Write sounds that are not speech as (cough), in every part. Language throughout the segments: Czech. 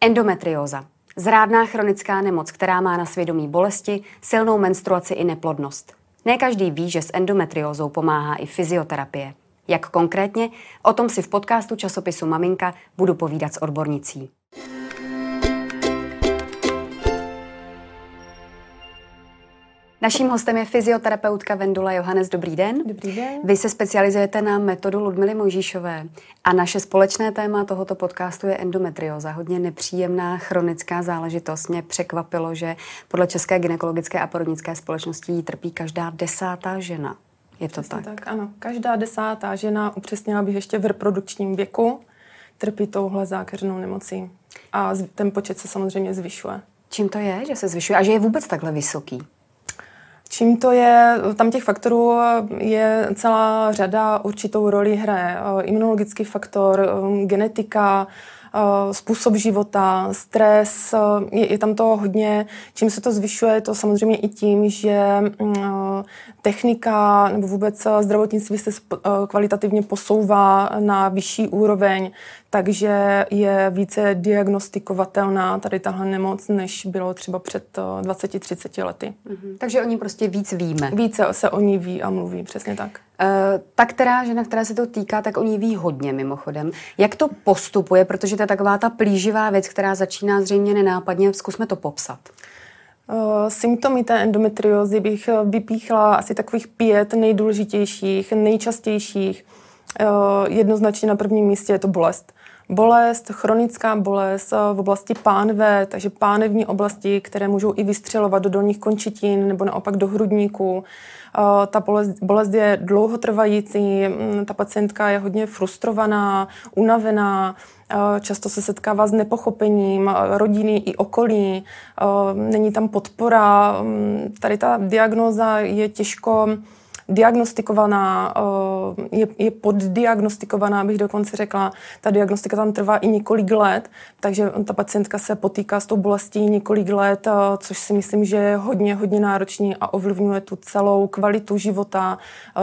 Endometrióza. Zrádná chronická nemoc, která má na svědomí bolesti, silnou menstruaci i neplodnost. Ne každý ví, že s endometriózou pomáhá i fyzioterapie. Jak konkrétně? O tom si v podcastu časopisu Maminka budu povídat s odbornicí. Naším hostem je fyzioterapeutka Vendula Johannes. Dobrý den. Dobrý den. Vy se specializujete na metodu Ludmily Mojžíšové a naše společné téma tohoto podcastu je endometrioza. Hodně nepříjemná chronická záležitost. Mě překvapilo, že podle České gynekologické a porodnické společnosti jí trpí každá desátá žena. Je to Přesně tak? tak? Ano, každá desátá žena, upřesnila bych ještě v reprodukčním věku, trpí touhle zákeřnou nemocí. A ten počet se samozřejmě zvyšuje. Čím to je, že se zvyšuje a že je vůbec takhle vysoký? Čím to je, tam těch faktorů je celá řada, určitou roli hraje imunologický faktor, genetika, způsob života, stres, je, je tam to hodně. Čím se to zvyšuje, to samozřejmě i tím, že technika nebo vůbec zdravotnictví se kvalitativně posouvá na vyšší úroveň, takže je více diagnostikovatelná tady tahle nemoc, než bylo třeba před 20-30 lety. Mm-hmm. Takže o ní prostě víc víme. Více se o ní ví a mluví, přesně tak. Uh, ta, která žena, která se to týká, tak o ní ví hodně mimochodem. Jak to postupuje, protože to je taková ta plíživá věc, která začíná zřejmě nenápadně. Zkusme to popsat. Uh, symptomy té endometriózy bych vypíchla asi takových pět nejdůležitějších, nejčastějších. Jednoznačně na prvním místě je to bolest bolest, chronická bolest v oblasti pánve, takže pánevní oblasti, které můžou i vystřelovat do dolních končetin nebo naopak do hrudníku. Ta bolest, bolest je dlouhotrvající, mm, ta pacientka je hodně frustrovaná, unavená, často se setkává s nepochopením rodiny i okolí, není tam podpora. Mm, tady ta diagnóza je těžko diagnostikovaná, je, je poddiagnostikovaná, bych dokonce řekla. Ta diagnostika tam trvá i několik let, takže ta pacientka se potýká s tou bolestí několik let, což si myslím, že je hodně, hodně náročný a ovlivňuje tu celou kvalitu života,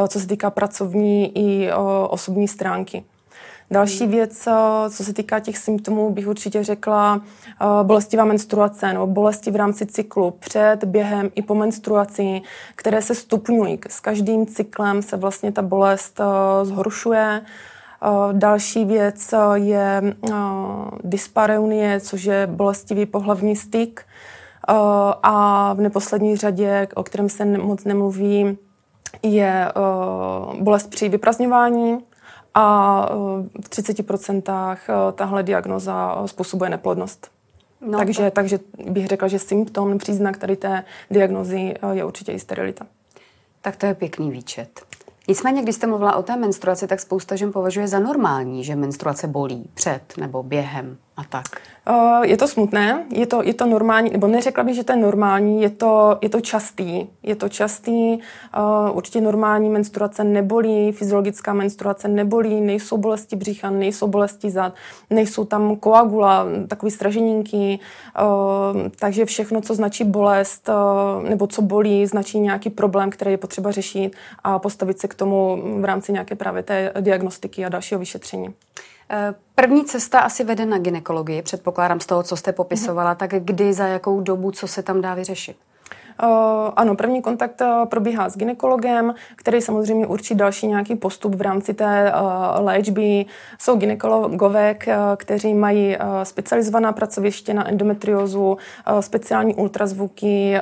co se týká pracovní i osobní stránky. Další hmm. věc, eh, co se týká těch symptomů, bych určitě řekla eh, bolestivá menstruace nebo bolesti v rámci cyklu před, během i po menstruaci, které se stupňují. S každým cyklem se vlastně ta bolest eh, zhoršuje. Další věc je dyspareunie, což je bolestivý pohlavní styk. A v neposlední řadě, o kterém se moc nemluví, je bolest při vyprazňování a eh, v 30% eh, tahle diagnoza eh, způsobuje neplodnost. No, takže, tak. takže bych řekla, že symptom, příznak tady té diagnozy je určitě i sterilita. Tak to je pěkný výčet. Nicméně, když jste mluvila o té menstruaci, tak spousta žen považuje za normální, že menstruace bolí před nebo během a tak. Uh, je to smutné, je to, je to normální, nebo neřekla bych, že to je normální, je to, je to častý. Je to častý, uh, určitě normální menstruace nebolí, fyziologická menstruace nebolí, nejsou bolesti břicha, nejsou bolesti zad, nejsou tam koagula, takový straženinky, uh, takže všechno, co značí bolest nebo co bolí, značí nějaký problém, který je potřeba řešit a postavit se k tomu v rámci nějaké právě té diagnostiky a dalšího vyšetření. Eh, první cesta asi vede na ginekologii, předpokládám z toho, co jste popisovala, mm-hmm. tak kdy, za jakou dobu, co se tam dá vyřešit? Uh, ano, první kontakt uh, probíhá s ginekologem, který samozřejmě určí další nějaký postup v rámci té uh, léčby. Jsou ginekologové, kteří mají specializovaná pracoviště na endometriózu, speciální ultrazvuky,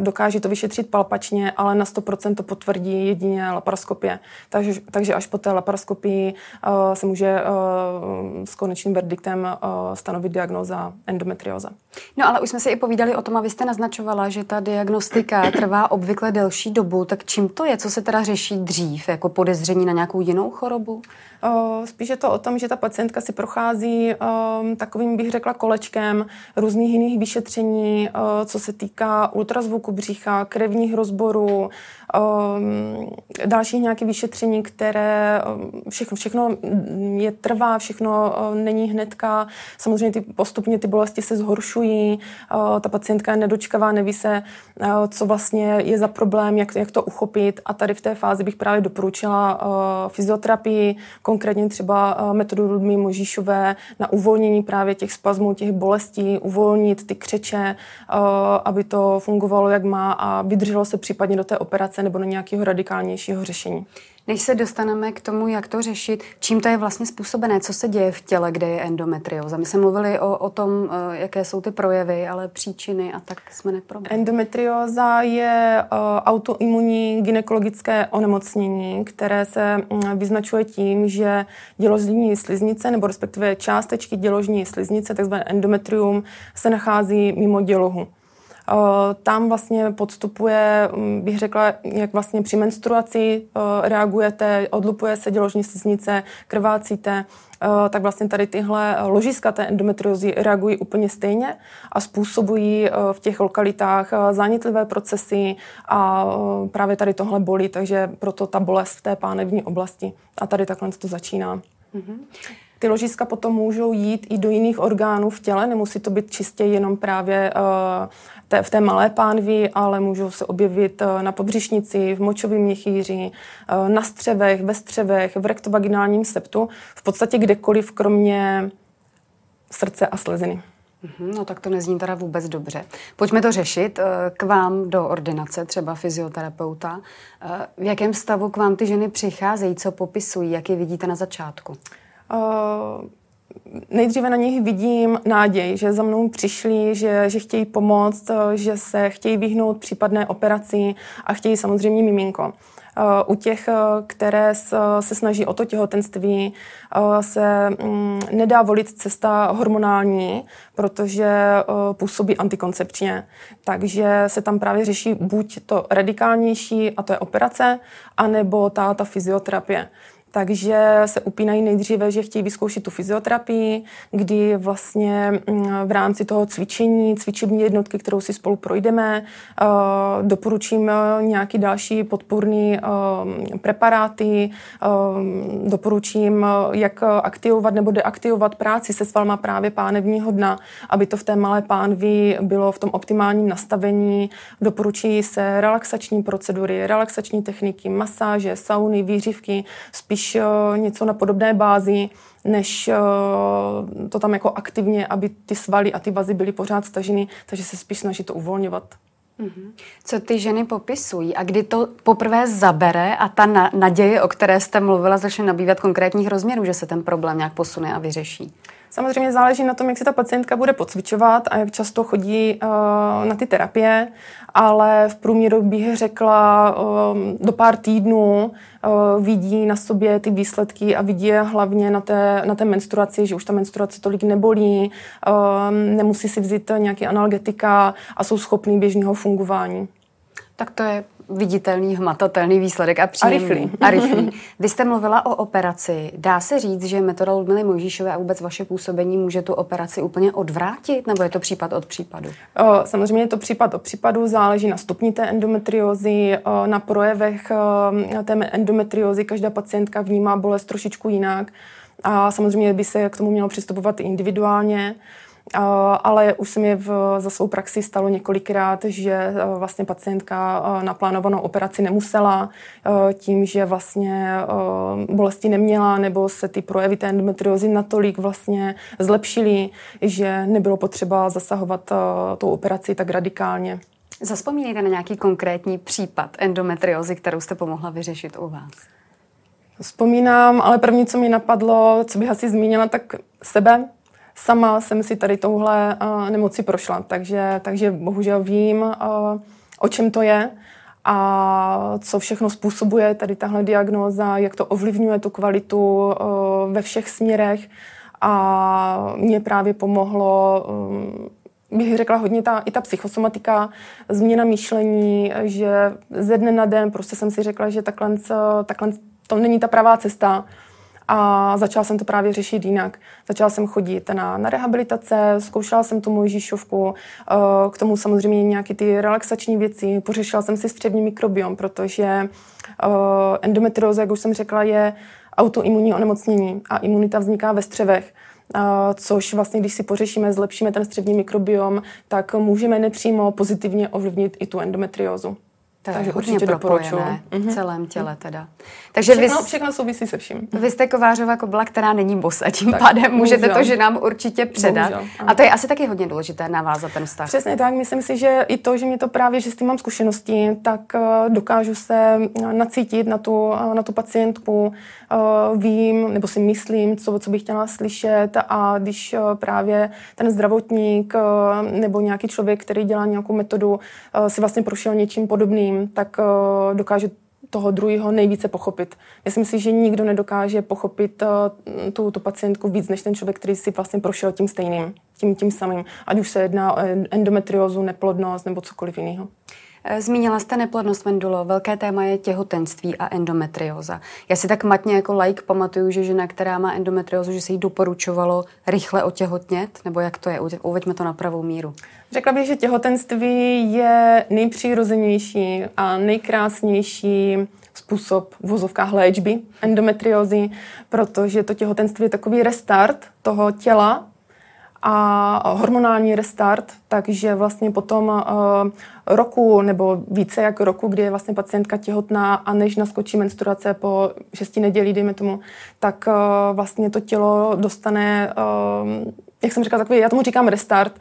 dokáží to vyšetřit palpačně, ale na 100% to potvrdí jedině laparoskopie. Takže, takže až po té laparoskopii se může s konečným verdiktem stanovit diagnóza endometrióza. No ale už jsme si i povídali o tom, a vy jste naznačovala, že ta diagnostika trvá obvykle delší dobu, tak čím to je? Co se teda řeší dřív? Jako podezření na nějakou jinou chorobu? Spíš je to o tom, že ta pacientka si prochází takovým, bych řekla, kolečkem různých jiných vyšetření, co se týká ultrazvuku břicha, krevních rozborů, dalších nějakých vyšetření, které všechno, všechno je trvá, všechno uh, není hnedka. Samozřejmě ty, postupně ty bolesti se zhoršují, ta pacientka je nedočkavá, neví se, co vlastně je za problém, jak, jak to uchopit. A tady v té fázi bych právě doporučila fyzioterapii, konkrétně třeba metodu Ludmy Možíšové na uvolnění právě těch spazmů, těch bolestí, uvolnit ty křeče, aby to fungovalo, jak má a vydrželo se případně do té operace nebo na nějakého radikálnějšího řešení. Než se dostaneme k tomu, jak to řešit, čím to je vlastně způsobené, co se děje v těle, kde je endometrioza. My jsme mluvili o, o tom, eh, jaké jsou ty projevy, ale příčiny a tak jsme neprobrali. Endometrioza je uh, autoimunní gynekologické onemocnění, které se um, vyznačuje tím, že děložní sliznice, nebo respektive částečky děložní sliznice, takzvané endometrium, se nachází mimo dělohu. Tam vlastně podstupuje, mm, bych řekla, jak vlastně při menstruaci reagujete, odlupuje se děložní sliznice, krvácíte, tak vlastně tady tyhle ložiska té endometriozy reagují úplně stejně a způsobují v těch lokalitách zánětlivé procesy a právě tady tohle bolí, takže proto ta bolest v té pánevní oblasti. A tady takhle to začíná. Mm-hmm. Ty ložiska potom můžou jít i do jiných orgánů v těle, nemusí to být čistě jenom právě té, v té malé pánvi, ale můžou se objevit eh, na pobřišnici, v močovém měchýři, eh, na střevech, ve střevech, v rektovaginálním septu, v podstatě kdekoliv, kromě srdce a sleziny. Mhm, no tak to nezní teda vůbec dobře. Pojďme to řešit. Eh, k vám do ordinace, třeba fyzioterapeuta. V jakém stavu k vám ty ženy přicházejí? Co popisují? Jak je vidíte na začátku? Uh nejdříve na nich vidím naděj, že za mnou přišli, že, že chtějí pomoct, že se chtějí vyhnout případné operaci a chtějí samozřejmě miminko. U těch, které se snaží o to těhotenství, se mm, nedá volit cesta hormonální, protože působí antikoncepčně. Takže se tam právě řeší buď to radikálnější, a to je operace, anebo ta, ta fyzioterapie. Takže se upínají nejdříve, že chtějí vyzkoušet tu fyzioterapii, kdy vlastně mm, v rámci toho cvičení, cvičební jednotky, kterou si spolu projdeme, eh, doporučím eh, nějaký další podpůrný eh, preparáty, doporučím, jak aktivovat nebo deaktivovat práci se svalma právě pánevního dna, aby to v té malé pánvi bylo v tom optimálním nastavení. Doporučí se relaxační procedury, relaxační techniky, masáže, sauny, výřivky, spíš spíš uh, něco na podobné bázi, než uh, to tam jako aktivně, aby ty svaly a ty vazy byly pořád staženy, takže se spíš snaží to uvolňovat. Mm-hmm. Co ty ženy popisují a kdy to poprvé zabere a ta na- naděje, o které jste mluvila, začne nabývat konkrétních rozměrů, že se ten problém nějak posune a vyřeší? Samozřejmě záleží na tom, jak si ta pacientka bude pocvičovat a jak často chodí uh, na ty terapie, ale v průměru bych řekla uh, do pár týdnů uh, vidí na sobě ty výsledky a vidí je hlavně na té, na té menstruaci, že už ta menstruace tolik nebolí, nemusí si vzít nějaký analgetika a jsou schopní běžného fungování. Tak to je viditelný, hmatatelný výsledek a příjemný. A rychlý. A (laughs) rychlý. Vy jste mluvila o operaci. Dá se říct, že metoda Ludmily Mojžíšové a vůbec vaše působení může tu operaci úplně odvrátit, nebo je to případ od případu? O, samozřejmě je to případ od případu, záleží na stupni té endometriózy, o, na projevech o, té endometriózy. Každá pacientka vnímá bolest trošičku jinak a samozřejmě by se k tomu mělo přistupovat individuálně. Ale už se mi v, za svou praxi stalo několikrát, že e, vlastně pacientka e, na plánovanou operaci nemusela e, tím, že vlastně bolesti neměla nebo se ty projevy té endometriozy natolik vlastně zlepšily, že nebylo potřeba zasahovat tou operaci tak radikálně. Zaspomínejte na nějaký konkrétní případ endometriozy, kterou jste pomohla vyřešit u vás. Vzpomínám, ale první, co mi napadlo, co bych asi zmínila, tak sebe, sama jsem si tady touhle uh, nemoci prošla, takže, takže bohužel vím, uh, o čem to je a co všechno způsobuje tady tahle diagnóza, jak to ovlivňuje tu kvalitu uh, ve všech směrech. A mě právě pomohlo um, bych řekla hodně ta, i ta psychosomatika, změna myšlení, že ze dne na den prostě jsem si řekla, že takhle, takhle to není ta pravá cesta, a začala jsem to právě řešit jinak. Začala jsem chodit na, na rehabilitace, zkoušela jsem tu Mojžíšovku, eh, k tomu samozřejmě nějaké ty relaxační věci, pořešila jsem si střevní mikrobiom, protože eh, endometrióza, jak už jsem řekla, je autoimunní onemocnění a imunita vzniká ve střevech. což vlastně, když si pořešíme, zlepšíme ten střevní mikrobiom, tak můžeme nepřímo pozitivně ovlivnit i tu endometriózu. To je Takže určitě propojené v mhm. celém těle teda. Takže všechno, vy, všechno souvisí se vším. Vy jste kovářová kobla, která není bos a tím tak, pádem můžete bohužel. to, že nám určitě předat. Bohužel, a to je asi taky hodně důležité navázat ten vztah. Přesně tak, myslím si, že i to, že mě to právě, že s tím mám zkušenosti, tak uh, dokážu se eh, nacítit na tu, uh, na tu pacientku, uh, vím, nebo si myslím, co, co bych chtěla slyšet a když uh, právě ten zdravotník uh, nebo nějaký člověk, který dělá nějakou metodu, uh, si vlastně prošel něčím podobným, tak uh, dokáže toho druhého nejvíce pochopit. Myslím si, že nikdo nedokáže pochopit uh, tu, tu pacientku víc, než ten člověk, který si vlastně prošel tím stejným, tím, tím samým. Ať už se jedná o endometriózu, neplodnost nebo cokoliv jiného. Eh, zmínila jste neplodnost Mendulo. Velké téma je těhotenství a endometrioza. Já si tak matně jako like pamatuju, že žena, která má endometriozu, že se jí doporučovalo rychle otěhotnět, nebo jak to je? Uveďme to na pravou míru. Řekla bych, že těhotenství je nejpřirozenější a nejkrásnější způsob v vozovkách léčby endometriózy, protože to těhotenství je takový restart toho těla a hormonální restart, takže vlastně potom uh, roku nebo více jak roku, kdy je vlastně pacientka těhotná a než naskočí menstruace po šesti nedělí, dejme tomu, tak uh, vlastně to tělo dostane, uh, jak jsem říkala, takový, já tomu říkám restart,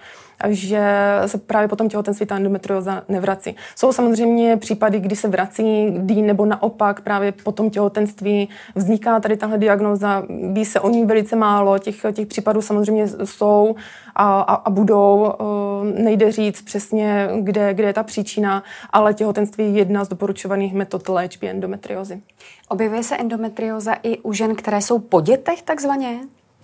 že se právě potom těhotenství ta endometrioza nevrací. Jsou samozřejmě případy, kdy se vrací, kdy nebo naopak právě po tom těhotenství vzniká tady tahle diagnoza, ví se o ní velice málo, těch, těch případů samozřejmě jsou a, a, a budou, nejde říct přesně, kde, kde je ta příčina, ale těhotenství je jedna z doporučovaných metod léčby endometriozy. Objevuje se endometrioza i u žen, které jsou po dětech takzvaně?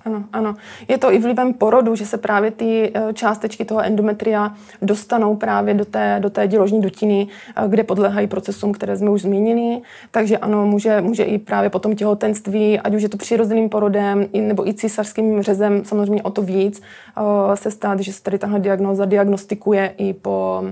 Ano, ano. Je to i vlivem porodu, že se právě ty eh, částečky toho endometria dostanou právě do té, do té děložní dutiny, eh, kde podléhají procesům, které jsme už zmínili. Takže ano, může, může i právě po tom těhotenství, ať už je to přirozeným porodem, nebo i císařským řezem, samozřejmě o to víc, eh, se stát, že se tady tahle diagnoza diagnostikuje i po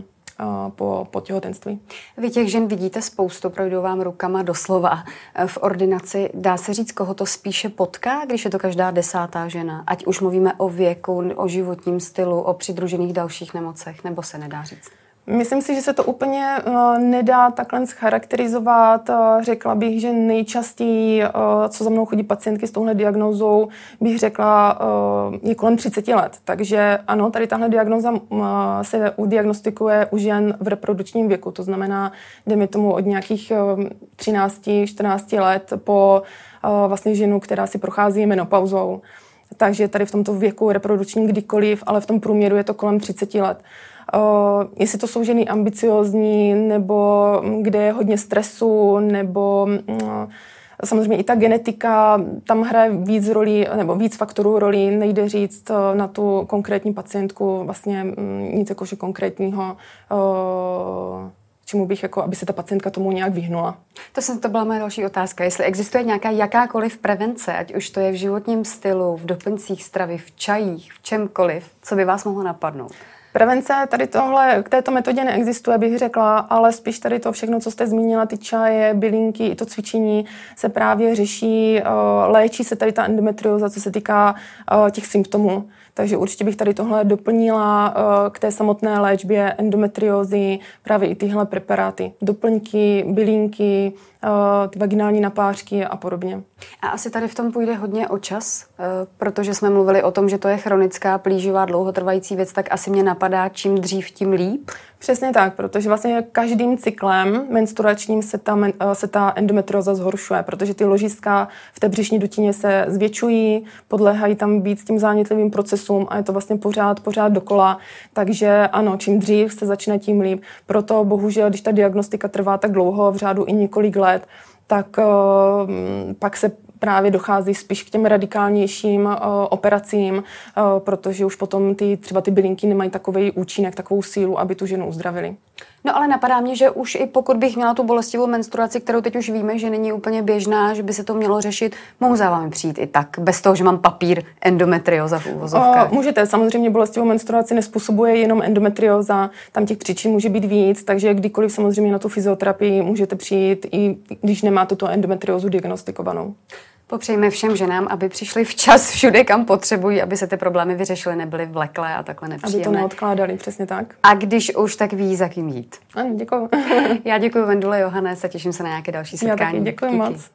po, po těhotenství. Vy těch žen vidíte spoustu, projdou vám rukama doslova v ordinaci. Dá se říct, koho to spíše potká, když je to každá desátá žena? Ať už mluvíme o věku, o životním stylu, o přidružených dalších nemocech, nebo se nedá říct? Myslím si, že se to úplně uh, nedá takhle charakterizovat. Uh, řekla bych, že nejčastěji, uh, co za mnou chodí pacientky s touhle diagnózou, bych řekla, je kolem 30 let. Takže ano, tady tahle diagnóza se udiagnostikuje u žen v reprodukčním věku. To znamená, mi tomu od nějakých uh, 13-14 let po vlastně ženu, která si prochází menopauzou. Takže tady v tomto věku reprodukčním kdykoliv, ale v tom průměru je to kolem 30 let. Jestli to jsou ženy ambiciozní, nebo kde je hodně stresu, nebo uh, samozřejmě i ta genetika, tam hraje víc roli, nebo víc faktorů roli, nejde říct na tu konkrétní pacientku vlastně um, nic jakože konkrétního, čemu bych, jako, aby se ta pacientka tomu nějak vyhnula. To, jsem, to byla moje další otázka. Jestli existuje nějaká jakákoliv prevence, ať už to je v životním stylu, v doplňcích stravy, v čajích, v čemkoliv, co by vás mohlo napadnout? Prevence tady tohle, k této metodě neexistuje, bych řekla, ale spíš tady to všechno, co jste zmínila, ty čaje, bylinky, i to cvičení se právě řeší, eh, léčí se tady ta endometrioza, co se týká eh, těch symptomů. Takže určitě bych tady tohle doplnila eh, k té samotné léčbě endometriózy právě i tyhle preparáty. Doplňky, bylinky, ty vaginální napářky a podobně. A asi tady v tom půjde hodně o čas, eh, protože jsme mluvili o tom, že to je chronická, plíživá, dlouhotrvající věc, tak asi mě napadá, čím dřív, tím líp. Přesně tak, protože vlastně každým cyklem menstruačním se ta, se ta endometrioza zhoršuje, protože ty ložiska v té břišní dutině se zvětšují, podléhají tam víc tím zánětlivým procesům a je to vlastně pořád, pořád dokola. Takže ano, čím dřív se začne, tím líp. Proto bohužel, když ta diagnostika trvá tak dlouho, v řádu i několik let, tak uh, pak se právě dochází spíš k těm radikálnějším uh, operacím, uh, protože už potom ty třeba ty bylinky nemají takový účinek, takovou sílu, aby tu ženu uzdravili. No ale napadá mě, že už i pokud bych měla tu bolestivou menstruaci, kterou teď už víme, že není úplně běžná, že by se to mělo řešit, mohu za vámi přijít i tak, bez toho, že mám papír endometrioza v úvozovkách. můžete, samozřejmě bolestivou menstruaci nespůsobuje jenom endometrioza, tam těch příčin může být víc, takže kdykoliv samozřejmě na tu fyzioterapii můžete přijít, i když nemáte tu endometriozu diagnostikovanou. Popřejme všem ženám, aby přišli včas všude, kam potřebují, aby se ty problémy vyřešily, nebyly vleklé a takhle nepříjemné. Aby to neodkládali, přesně tak. A když už, tak ví, za kým jít. Ano, děkuji. (laughs) Já děkuji Vendule Johannes a těším se na nějaké další setkání. Já taky děkuji Díky. moc.